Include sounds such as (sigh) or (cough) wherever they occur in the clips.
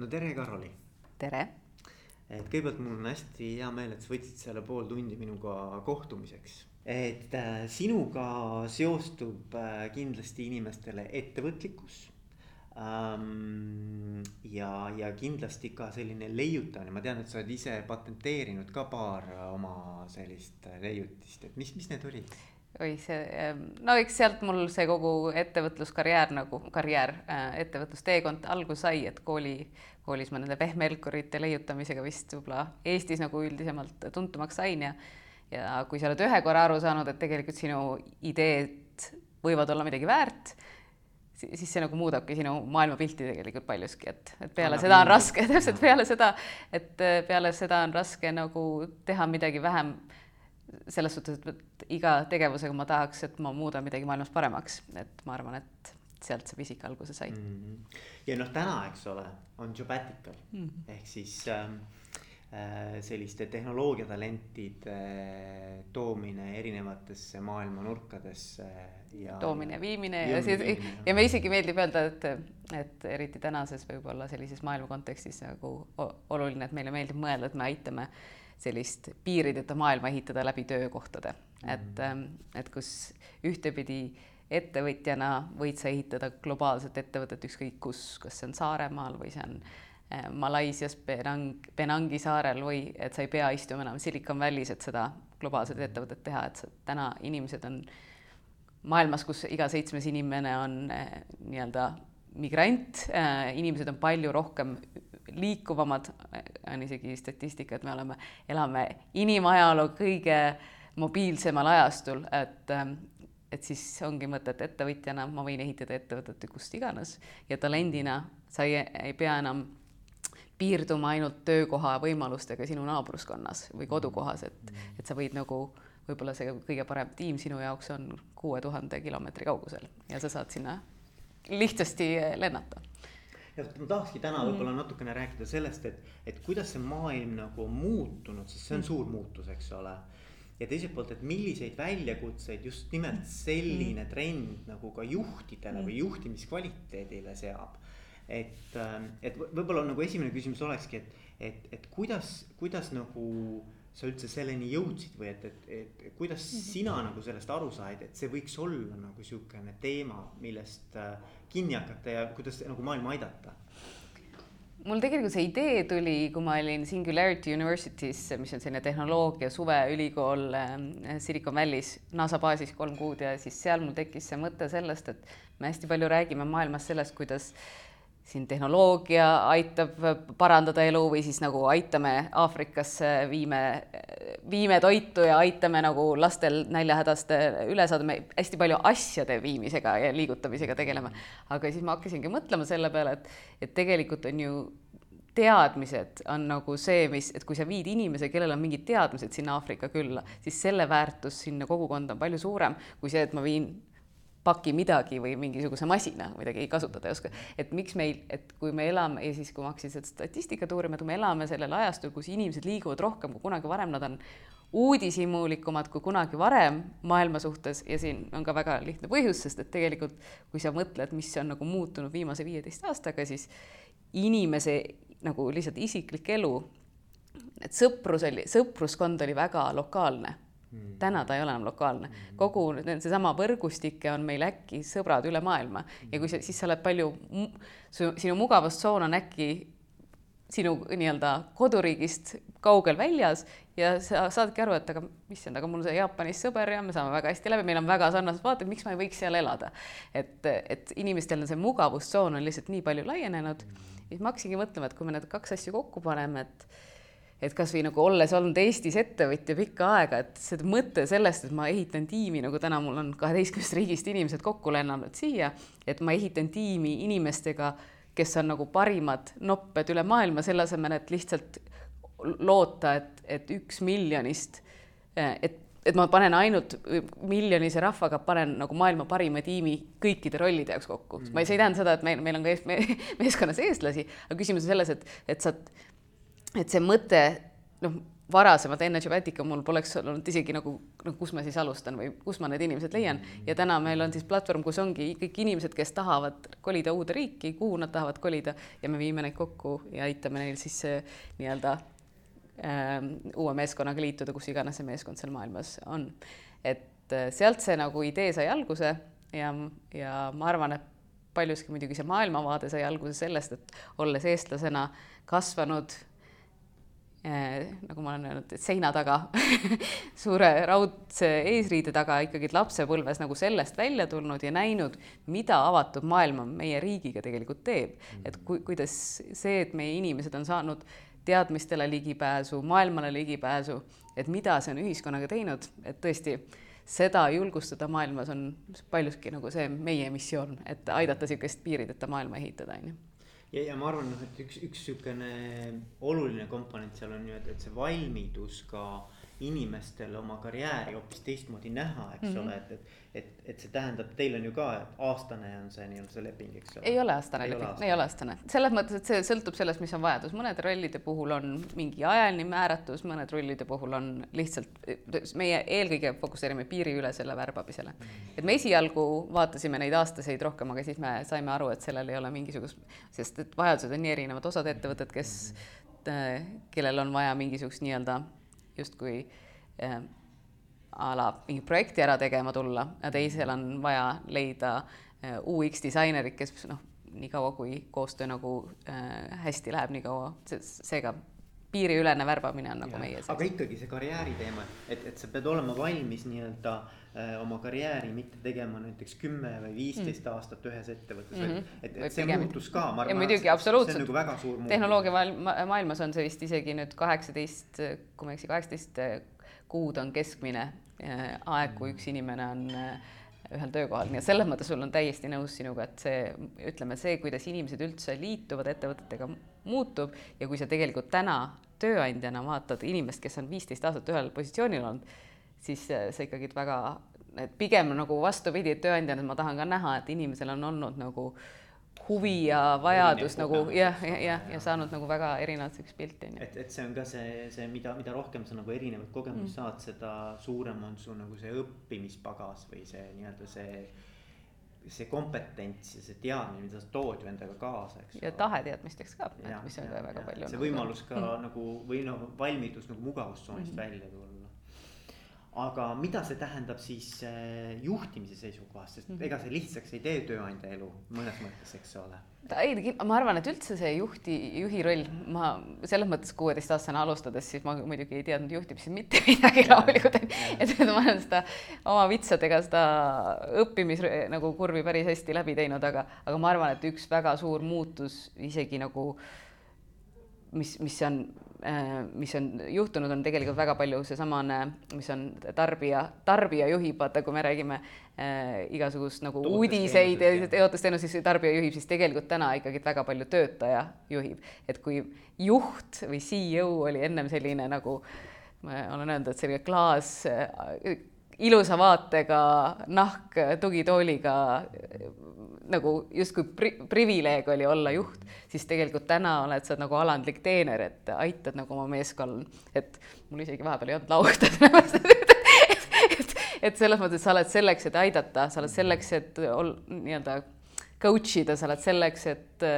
no tere, Karoli. tere. et kõigepealt mul on hästi hea meel, et sa võtsid selle pool tundi minuga kohtumiseks. et äh, sinuga seostub äh, kindlasti inimestele ettevõtlikkus ähm,. ja, ja kindlasti ka selline leiutamine, ma tean, et sa oled ise patenteerinud ka paar oma sellist leiutist, et mis, mis need olid? Oi, see, no eks sealt mul see kogu ettevõtluskarjäär nagu karjäär, äh, ettevõtlusteekond alguse sai, et kooli, koolis ma nende pehmehelkurite leiutamisega vist võib-olla Eestis nagu üldisemalt tuntumaks sain ja ja kui sa oled ühe korra aru saanud, et tegelikult sinu ideed võivad olla midagi väärt, siis see nagu muudabki sinu maailmapilti tegelikult paljuski, et, et peale Anna seda on raske, täpselt peale seda, et peale seda on raske nagu teha midagi vähem selles suhtes, et iga tegevusega ma tahaks, et ma muudan midagi maailmas paremaks, et ma arvan, et sealt see pisik alguse sai mm. -hmm. ja noh, täna, eks ole, on Jobatical mm -hmm. ehk siis ähm, äh, selliste tehnoloogiatalentide äh, toomine erinevatesse maailma nurkadesse ja. toomine viimine ja, ja siis ja me isegi meeldib öelda, et, et eriti tänases võib-olla sellises maailma kontekstis nagu oluline, et meile meeldib mõelda, et me aitame äh, sellist piirideta maailma ehitada läbi töökohtade mm, -hmm. et, ähm, et kus ühtepidi ettevõtjana võid sa ehitada globaalset ettevõtet ükskõik kus, kas see on Saaremaal või see on äh, Malaisias Penang, Penangi saarel või et sa ei pea istuma enam Silicon Valley's, et seda globaalset ettevõtet teha, et täna inimesed on maailmas, kus iga seitsmes inimene on äh, nii-öelda migrant äh,, inimesed on palju rohkem liikuvamad, on isegi statistika, et me oleme, elame inimajaloo kõige mobiilsemal ajastul, et et siis ongi mõtet ettevõtjana, ma võin ehitada ettevõtet kust iganes ja talendina sa ei, ei pea enam piirduma ainult töökoha võimalustega sinu naabruskonnas või kodukohas, et, et sa võid nagu võib-olla see kõige parem tiim sinu jaoks on kuue tuhande kilomeetri kaugusel ja sa saad sinna lihtsasti lennata ja ma tahakski täna mm. võib-olla natukene rääkida sellest, et, et kuidas see maailm nagu on muutunud, sest see on mm. suur muutus, eks ole. ja teiselt poolt, et milliseid väljakutseid just nimelt selline mm. trend nagu ka juhtidele või juhtimiskvaliteedile seab. et, ähm, et võib-olla nagu esimene küsimus olekski, et, et, et kuidas, kuidas nagu sa üldse selleni jõudsid või et, et, et, et kuidas mm -hmm. sina nagu sellest aru said, et see võiks olla nagu sihukene teema, millest äh, kinni hakata ja kuidas nagu maailma aidata? mul tegelikult see idee tuli, kui ma olin Singularity University's, mis on selline tehnoloogia suveülikool äh, Silicon Valley's NASA baasis kolm kuud ja siis seal mul tekkis see mõte sellest, et me hästi palju räägime maailmas sellest, kuidas äh, siin tehnoloogia aitab parandada elu või siis nagu aitame Aafrikasse, viime, viime toitu ja aitame nagu lastel näljahädast üle saada, me hästi palju asjade viimisega ja liigutamisega tegeleme. aga siis ma hakkasingi mõtlema selle peale, et, et tegelikult on ju teadmised on nagu see, mis, et kui sa viid inimese, kellel on mingid teadmised sinna Aafrika külla, siis selle väärtus sinna kogukonda on palju suurem kui see, et ma viin paki midagi või mingisuguse masina, midagi kasutada ei oska. et miks meil, et kui me elame ja siis, kui ma hakkasin seda statistikat uurima, et me elame sellel ajastul, kus inimesed liiguvad rohkem kui kunagi varem, nad on uudishimulikumad kui kunagi varem maailma suhtes ja siin on ka väga lihtne põhjus, sest et tegelikult kui sa mõtled, mis on nagu muutunud viimase viieteist aastaga, siis inimese nagu lihtsalt isiklik elu, et sõprus oli, sõpruskond oli väga lokaalne Mm. täna ta ei ole enam lokaalne, mm. kogu seesama võrgustike on meil äkki sõbrad üle maailma ja kui sa, siis sa oled palju, sinu mugavustsoon on äkki sinu nii-öelda koduriigist kaugel väljas ja sa saadki aru, et aga issand, aga mul on see Jaapanis sõber ja me saame väga hästi läbi, meil on väga sarnased vaated, miks ma ei võiks seal elada. et, et inimestel on see mugavustsoon on lihtsalt nii palju laienenud mm. siis ma hakkasingi mõtlema, et kui me need kaks asja kokku paneme, et et kasvõi nagu olles olnud Eestis ettevõtja pikka aega, et see mõte sellest, et ma ehitan tiimi, nagu täna mul on kaheteistkümnest riigist inimesed kokku lennanud siia, et ma ehitan tiimi inimestega, kes on nagu parimad nopped üle maailma, selle asemel, et lihtsalt loota, et, et üks miljonist, et, et ma panen ainult miljonise rahvaga, panen nagu maailma parima tiimi kõikide rollide jaoks kokku. Mm.. ma ei, see ei tähenda seda, et meil, meil on ka ees, me, meeskonnas eestlasi, aga küsimus on selles, et, et sa et see mõte, noh, varasemalt enne Geomatica mul poleks olnud isegi nagu, noh, kus ma siis alustan või kus ma need inimesed leian ja täna meil on siis platvorm, kus ongi kõik inimesed, kes tahavad kolida uude riiki, kuhu nad tahavad kolida ja me viime neid kokku ja aitame neil siis nii-öelda äh, uue meeskonnaga liituda, kus iganes see meeskond seal maailmas on. et äh, sealt see nagu idee sai alguse ja, ja ma arvan, et paljuski muidugi see maailmavaade sai alguse sellest, et olles eestlasena kasvanud nagu ma olen öelnud, et seina taga (laughs) suure raudse eesriide taga ikkagi lapsepõlves nagu sellest välja tulnud ja näinud, mida avatud maailm meie riigiga tegelikult teeb. et ku, kuidas see, et meie inimesed on saanud teadmistele ligipääsu, maailmale ligipääsu, et mida see on ühiskonnaga teinud, et tõesti seda julgustada maailmas on paljuski nagu see meie missioon, et aidata niisugust piirideta maailma ehitada, on ju ja, ja ma arvan, noh, et üks, üks sihukene oluline komponent seal on ju, et, et see valmidus ka inimestel oma karjääri hoopis teistmoodi näha, eks mm -hmm. ole, et, et et, et see tähendab, teil on ju ka, et aastane on see nii-öelda see leping, eks ole. ei ole aastane leping, ei ole aastane, selles mõttes, et see sõltub sellest, mis on vajadus, mõnede rollide puhul on mingi ajaline määratus, mõned rollide puhul on lihtsalt, meie eelkõige fokusseerime piiriülesele värbamisele. et me esialgu vaatasime neid aastaseid rohkem, aga siis me saime aru, et sellel ei ole mingisugust, sest et vajadused on nii erinevad, osad ettevõtted, kes, kellel on vaja mingisugust nii-öelda justkui eh, a la mingi projekti ära tegema tulla ja teisel on vaja leida äh, UX disainerit, kes noh, niikaua kui koostöö nagu äh, hästi läheb, nii kaua. Seega piiriülene värbamine on nagu ja, meie. aga ikkagi see karjääri teema, et, et sa pead olema valmis nii-öelda äh, oma karjääri mitte tegema näiteks kümme või viisteist mm. aastat ühes ettevõttes mm, -hmm. et, et see pigem. muutus ka. ja muidugi absoluutselt. see on nagu väga suur muutus. tehnoloogia maailmas on see vist isegi nüüd kaheksateist, kui ma ei eksi, kaheksateist kuud on keskmine äh, aeg, kui üks inimene on äh, ühel töökohal, nii et selles mõttes sul on täiesti nõus sinuga, et see, ütleme, see, kuidas inimesed üldse liituvad ettevõtetega, muutub ja kui sa tegelikult täna tööandjana vaatad inimest, kes on viisteist aastat ühel positsioonil olnud, siis see ikkagi väga, et pigem nagu vastupidi, et tööandjana ma tahan ka näha, et inimesel on olnud nagu äh, huvi ja vajadus nagu jah, jah, jah, ja saanud nagu väga erinevat pilti on ju. et, et see on ka see, see, mida, mida rohkem sa nagu erinevaid kogemusi mm. saad, seda suurem on su nagu see õppimispagas või see nii-öelda see see kompetents ja see teadmine, mida sa tood ju endaga kaasa, eks. ja tahe teadmisteks ka, mis on ka väga palju. see nagu võimalus ka mm. nagu või noh, valmidus nagu mugavustsoonist mm -hmm. välja tulla aga mida see tähendab siis äh, juhtimise seisukohast, sest mm -hmm. ega see lihtsaks ei tee tööandja elu mõnes mõttes, eks ole. ei, ma arvan, et üldse see juhti, juhi roll, ma selles mõttes kuueteistaastasena alustades, siis ma muidugi ei teadnud juhtimisest mitte (laughs) midagi loomulikult, et ma olen seda oma vitsadega seda õppimis nagu kurvi päris hästi läbi teinud, aga, aga ma arvan, et üks väga suur muutus isegi nagu mis, mis on Äh, mis on juhtunud, on tegelikult väga palju seesamane, mis on tarbija, tarbija juhib, vaata, kui me räägime äh, igasugust nagu uudiseid ja teotusteenuseid, siis tarbija juhib, siis tegelikult täna ikkagi väga palju töötaja juhib. et kui juht või CEO oli ennem selline nagu ma olen öelnud, et selline klaas äh, ilusa vaatega nahk tugitooliga nagu justkui pri privileeg oli olla juht, siis tegelikult täna oled sa nagu alandlik teener, et aitad nagu oma meeskonnal, et mul isegi vahepeal ei olnud lauda (laughs) et, et, et selles mõttes sa oled selleks, et aidata, sa oled selleks, et ol, nii-öelda coach ida, sa oled selleks, et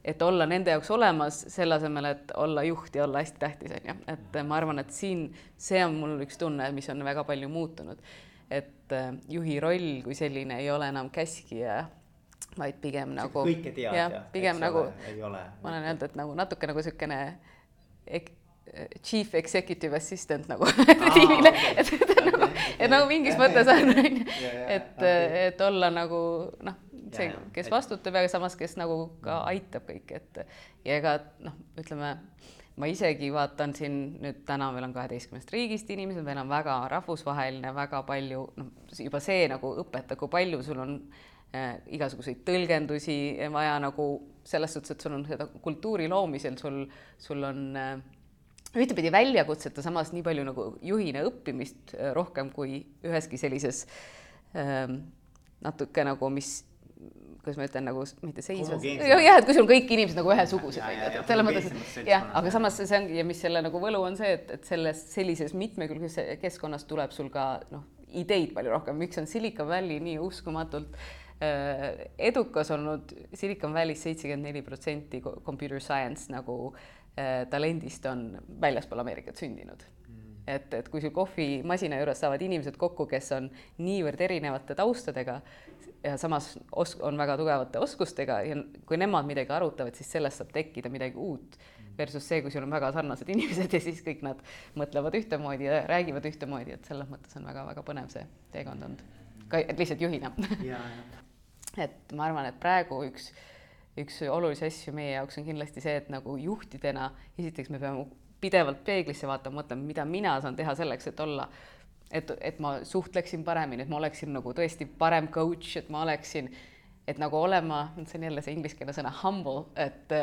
et olla nende jaoks olemas, selle asemel, et olla juht ja olla hästi tähtis, on ju, et ma arvan, et siin see on mul üks tunne, mis on väga palju muutunud. et juhi roll kui selline ei ole enam käskija vaid pigem nagu. kõike tead ja, ja pigem nagu, ma olen öelnud, et nagu natuke nagu niisugune ek, chief executive assistant nagu (laughs) tiimile, et, et, et nagu, (laughs) et nagu mingis mõttes (laughs) on, on ju, et, et olla nagu noh, see, kes vastutab ja samas, kes nagu ka aitab kõiki, et ja ega noh, ütleme ma isegi vaatan siin nüüd täna meil on kaheteistkümnest riigist inimesed, meil on väga rahvusvaheline, väga palju, noh, juba see nagu õpetab, kui palju sul on Äh, igasuguseid tõlgendusi vaja nagu selles suhtes, et sul on seda kultuuri loomisel, sul, sul on äh, ühtepidi väljakutset ja samas nii palju nagu juhina õppimist äh, rohkem kui üheski sellises ähm, natuke nagu, mis kuidas ma ütlen, nagu mitte seisvas, jah, et kui sul on kõik inimesed nagu ühesugused, Ja, on ja, ju, et selles mõttes, jah, aga samas see ongi ja mis selle nagu võlu on see, et, et selles sellises mitmekülgses keskkonnas tuleb sul ka noh, ideid palju rohkem, miks on Silicon Valley nii uskumatult äh, edukas olnud Silicon Valley's seitsekümmend neli protsenti computer science nagu äh, talendist on väljaspool Ameerikat sündinud et, et kui sul kohvimasina juures saavad inimesed kokku, kes on niivõrd erinevate taustadega ja samas os-, on väga tugevate oskustega ja kui nemad midagi arutavad, siis sellest saab tekkida midagi uut. Versus see, kui sul on väga sarnased (laughs) inimesed ja siis kõik nad mõtlevad ühtemoodi ja räägivad ühtemoodi, et selles mõttes on väga-väga põnev see teekond olnud. ka et lihtsalt juhina ja, ja et ma arvan, et praegu üks, üks olulisi asju meie jaoks on kindlasti see, et nagu juhtidena esiteks me peame pidevalt peeglisse vaatama, mõtlema, mida mina saan teha selleks, et olla, et, et ma suhtleksin paremini, et ma oleksin nagu tõesti parem coach, et ma oleksin, et nagu olema, see on jälle see ingliskeelne sõna humble, et,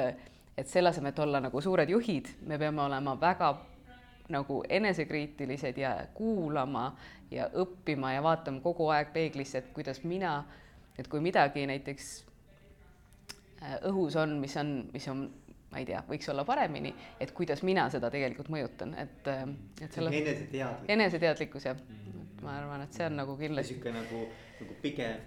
et selle asemel, et olla nagu suured juhid, me peame olema väga nagu enesekriitilised ja kuulama ja õppima ja vaatama kogu aeg peeglisse, et kuidas mina, et kui midagi näiteks äh, õhus on, mis on, mis on, ma ei tea, võiks olla paremini, et kuidas mina seda tegelikult mõjutan, et, äh, et selle eneseteadlik. eneseteadlikkus jah, ma arvan, et see on nagu kindlasti sihuke nagu, nagu pigem,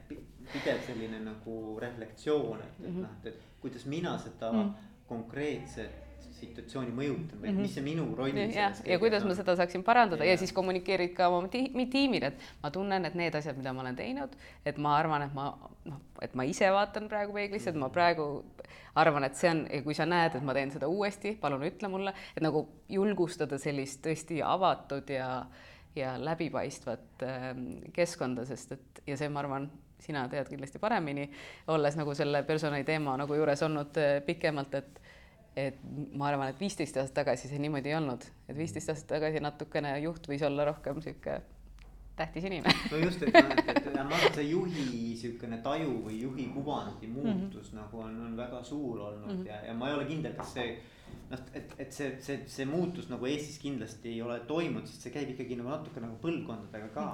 pidev selline nagu reflektsioon, et, et noh, et kuidas mina seda Mhm. konkreetset situatsiooni mõjutan või mis see minu roll jah, selles ja kuidas ma on. seda saaksin parandada ja, Ja. ja siis kommunikeerid ka oma ti tiimile, et ma tunnen, et need asjad, mida ma olen teinud, et ma arvan, et ma noh, et ma ise vaatan praegu peeglisse, et ma praegu arvan, et see on, kui sa näed, et ma teen seda uuesti, palun ütle mulle, et nagu julgustada sellist tõesti avatud ja ja läbipaistvat ähm, keskkonda, sest et ja see, ma arvan, sina tead kindlasti paremini, olles nagu selle personali teema nagu juures olnud äh, pikemalt, et et ma arvan, et viisteist aastat tagasi see niimoodi ei olnud, et viisteist aastat tagasi natukene juht võis olla rohkem niisugune tähtis inimene. no just, et noh, et, et ma arvan, et see juhi sihukene taju või juhi kuvandi muutus mm -hmm. nagu on, on väga suur olnud mm -hmm. ja, ja ma ei ole kindel, kas see. noh, et, et see, see, see muutus nagu Eestis kindlasti ei ole toimunud, sest see käib ikkagi nagu natuke nagu põlvkondadega ka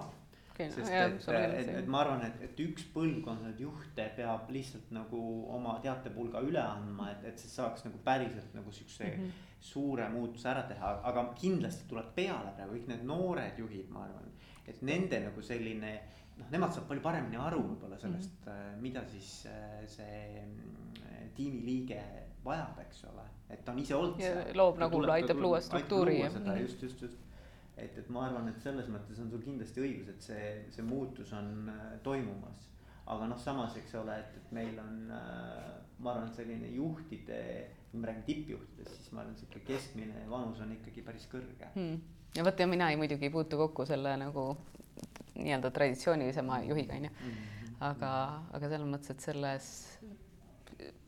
Okei, no sest jaa, et, on et, et ma arvan, et, et üks põlvkond neid juhte peab lihtsalt nagu oma teatepulga üle andma, et, et see saaks nagu päriselt nagu siukse mm. -hmm. suure muutuse ära teha, aga kindlasti tuleb peale praegu kõik need noored juhid, ma arvan. et nende nagu selline noh, nemad saavad palju paremini aru võib-olla sellest mm, -hmm. mida siis äh, see tiimiliige vajab, eks ole, et ta on ise olnud loob nagu, aitab luua struktuuri mhm. just, just, just et, et ma arvan, et selles mõttes on sul kindlasti õigus, et see, see muutus on äh, toimumas. aga noh, samas, eks ole, et, et meil on äh,, ma arvan, et selline juhtide, kui me räägime tippjuhtidest, siis ma arvan, et sihuke keskmine vanus on ikkagi päris kõrge hmm. ja vot ja mina ei muidugi ei puutu kokku selle nagu nii-öelda traditsioonilisema juhiga onju, aga, aga selles mõttes, et selles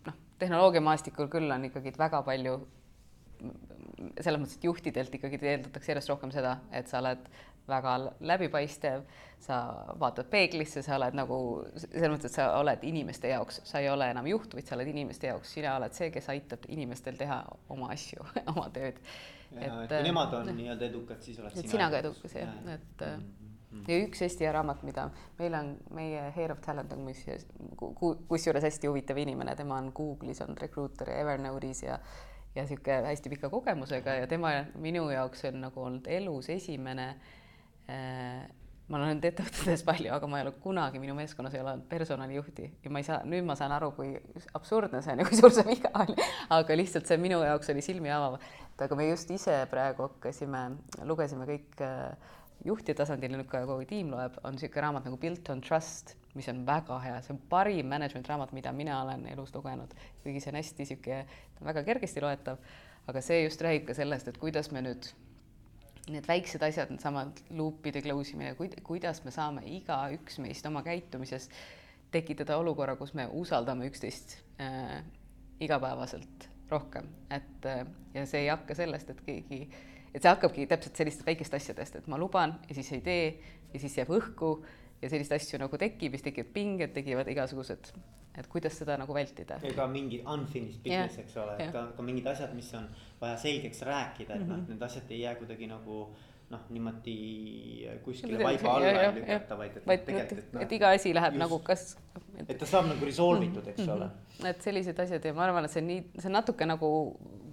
noh, tehnoloogiamaastikul küll on ikkagi väga palju selles mõttes, et juhtidelt ikkagi eeldatakse järjest rohkem seda, et sa oled väga läbipaistev, sa vaatad peeglisse, sa oled nagu selles mõttes, et sa oled inimeste jaoks, sa ei ole enam juht, vaid sa oled inimeste jaoks, sina oled see, kes aitab inimestel teha oma asju (laughs) oma tööd. et kui nemad on nii-öelda edukad, siis oled et sina ka edukas jah, et äh, ja üks hea raamat, mida meil on, meie Head of Talent on kusjuures, kusjuures hästi huvitav inimene, tema on Google'is on recruiter ja Evernote'is ja ja sihuke hästi pika kogemusega ja tema minu jaoks on nagu olnud elus esimene äh, ma olen ettevõtetes palju, aga ma ei ole kunagi, minu meeskonnas ei ole olnud personalijuhti ja ma ei saa, nüüd ma saan aru, kui absurdne see on ja kui suur see viga on. aga lihtsalt see minu jaoks oli silmi avav. et aga me just ise praegu hakkasime, lugesime kõik äh, juhtide tasandil ka kogu tiim loeb, on niisugune raamat nagu Built on Trust, mis on väga hea, see on parim management raamat, mida mina olen elus lugenud. kuigi see on hästi niisugune, väga kergesti loetav, aga see just räägib ka sellest, et kuidas me nüüd need väiksed asjad, needsamad loop'ide close imine, kuidas me saame igaüks meist oma käitumises tekitada olukorra, kus me usaldame üksteist äh, igapäevaselt rohkem, et äh, ja see ei hakka sellest, et keegi, et see hakkabki täpselt sellistest väikest asjadest, et ma luban ja siis ei tee ja siis jääb õhku ja selliseid asju nagu tekib, siis tekivad pinged, tekivad igasugused, et kuidas seda nagu vältida. ega mingi unfinished business eks ole, et ka, ka mingid asjad, mis on vaja selgeks rääkida, et mm -hmm. noh, Mhm. need asjad ei jää kuidagi nagu noh, niimoodi kuskile vaiba alla ei lükata, vaid et vaid tegelikult, et, et iga asi läheb just, nagu kas et, et ta saab nagu resolve itud, eks mm -hmm. ole. et sellised asjad ja ma arvan, et see on nii, see on natuke nagu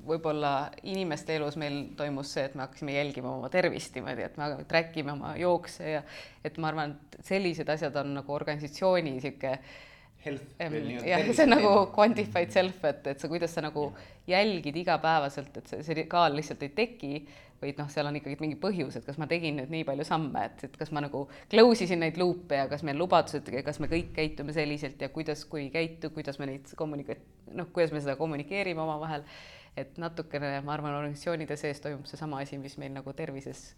võib-olla inimeste elus meil toimus see, et me hakkasime jälgima oma tervist niimoodi, et me track ime oma jookse ja et ma arvan, et sellised asjad on nagu organisatsiooni niisugune jah, see on nagu quantified self, et, et sa, kuidas sa nagu jälgid igapäevaselt, et see, see kaal lihtsalt ei teki, vaid noh, seal on ikkagi mingi põhjus, et kas ma tegin nüüd nii palju samme, et, et kas ma nagu close isin neid luupe ja kas meil lubadused, kas me kõik käitume selliselt ja kuidas, kui ei käitu, kuidas me neid kommunika-, noh, kuidas me seda kommunikeerime omavahel. Et natukene, ma arvan, organisatsioonide sees toimub seesama asi, mis meil nagu tervises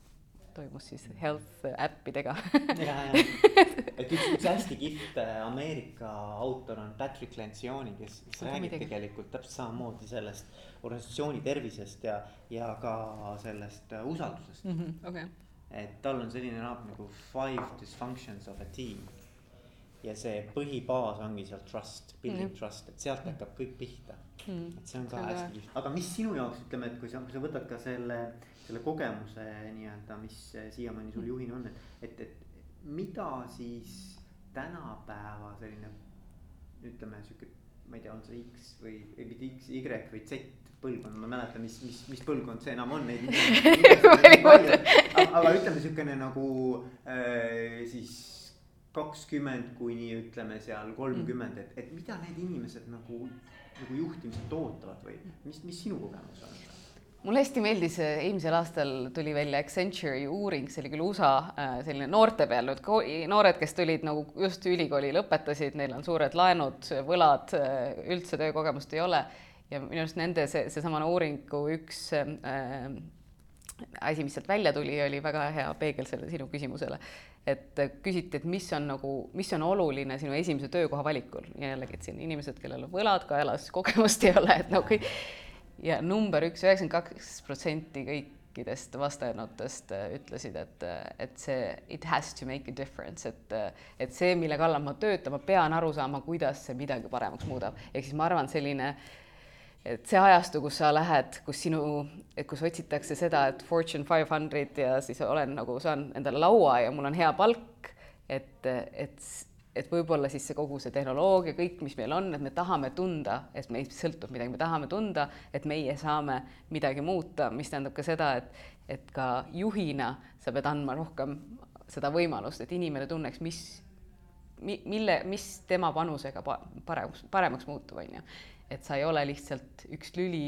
toimus siis health äppidega ja, ja, (laughs) et üks, üks hästi kihvt äh, Ameerika autor on Patrick Lencioni, kes, kes räägib midagi. tegelikult täpselt samamoodi sellest organisatsiooni tervisest ja, ja ka sellest äh, usaldusest mm. -hmm, okay. et tal on selline raamat nagu Five Dysfunctions of a Team. Ja see põhibaas ongi seal trust, building mm trust, et sealt hakkab kõik pihta. Mm. et see on ka see hästi kihvt, aga mis sinu jaoks ütleme, et kui sa, kui sa võtad ka selle selle kogemuse nii-öelda, mis siiamaani sul juhina on, et, et, et mida siis tänapäeva selline ütleme sihuke, ma ei tea, on see X või, või mitte X, Y või Z põlvkond, ma ei mäleta, mis, mis, mis põlvkond see enam on, neid (laughs) aga ütleme siukene nagu äh, siis kakskümmend kuni ütleme seal kolmkümmend, et, et mida need inimesed nagu, nagu juhtimiselt ootavad või mis, mis sinu kogemus on? mulle hästi meeldis, eelmisel aastal tuli välja Accenture'i uuring, see oli küll USA äh, selline noorte peal, nüüd noored, kes tulid nagu just ülikooli lõpetasid, neil on suured laenud, võlad, äh, üldse töökogemust ei ole ja minu arust nende see, seesamane uuringu üks äh, asi, mis sealt välja tuli, oli väga hea peegel selle sinu küsimusele. Et küsiti, et mis on nagu, mis on oluline sinu esimese töökoha valikul ja jällegi, et siin inimesed, kellel on võlad kaelas, (laughs) kogemust ei ole, et no kõik ja number üks, üheksakümmend kaks protsenti kõikidest vastanutest äh, ütlesid, et, äh, et see it has to make a difference, et, äh, et see, mille kallal ma töötan, ma pean aru saama, kuidas see midagi paremaks muudab. ehk siis ma arvan, selline, et see ajastu, kus sa lähed, kus sinu, kus otsitakse seda, et Fortune five hundred ja siis olen nagu, saan endale laua ja mul on hea palk, et, et et võib-olla siis see kogu see tehnoloogia, kõik, mis meil on, et me tahame tunda, et meist sõltub midagi, me tahame tunda, et meie saame midagi muuta, mis tähendab ka seda, et, et ka juhina sa pead andma rohkem seda võimalust, et inimene tunneks, mis, mille, mis tema panusega paremaks, paremaks muutub, on ju. Et sa ei ole lihtsalt üks lüli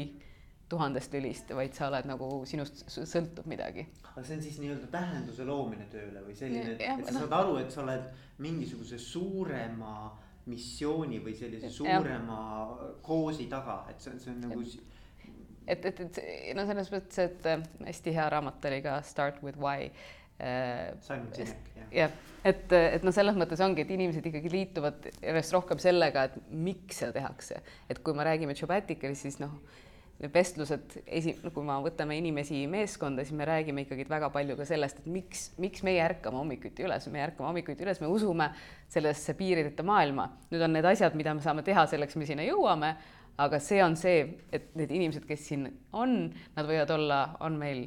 tuhandest lülist, vaid sa oled nagu sinust sõltub midagi. aga see on siis nii-öelda tähenduse loomine tööle või selline, et, et sa no. saad aru, et sa oled mingisuguse suurema missiooni või sellise suurema koosi taga, et see on, see on nagu. et, et, et no selles mõttes, et äh, hästi hea raamat oli ka Start with why jah. jah, et, et noh, selles mõttes ongi, et inimesed ikkagi liituvad järjest rohkem sellega, et miks seda tehakse, et kui me räägime Jobaticalis, siis noh vestlused, esi-, kui me võtame inimesi meeskonda, siis me räägime ikkagi väga palju ka sellest, et miks, miks meie ärkame hommikuti üles, me ärkame hommikuti üles, me usume sellesse piirideta maailma. nüüd on need asjad, mida me saame teha selleks, me sinna jõuame, aga see on see, et need inimesed, kes siin on, nad võivad olla, on meil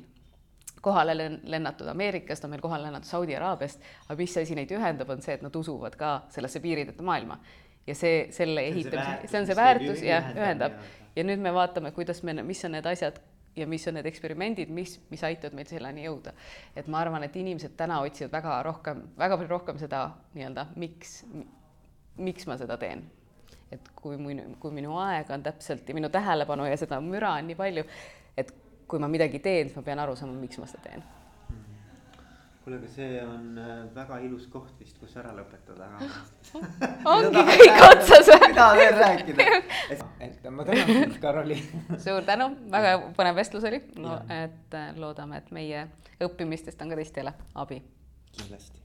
kohale lennatud Ameerikast, on meil kohale lennatud Saudi Araabiast, aga mis asi neid ühendab, on see, et nad usuvad ka sellesse piirideta maailma. ja see, selle ehitamise, see on see väärtus ja ühendab ja nüüd me vaatame, kuidas me, mis on need asjad ja mis on need eksperimendid, mis, mis aitavad meil selleni jõuda. et ma arvan, et inimesed täna otsivad väga rohkem, väga palju rohkem seda nii-öelda, miks, miks ma seda teen. et kui minu, kui minu aeg on täpselt ja minu tähelepanu ja seda müra on nii palju, et kui ma midagi teen, siis ma pean aru saama, miks ma seda teen. Kuule, aga see on äh, väga ilus koht vist, kus ära lõpetada. (laughs) Ongi kõik otsas. või? mida veel rääkida, (laughs) et ma tänan sind, Karoli. (laughs) Suur tänu, väga põnev vestlus oli, no et äh, loodame, et meie õppimistest on ka teistele abi. kindlasti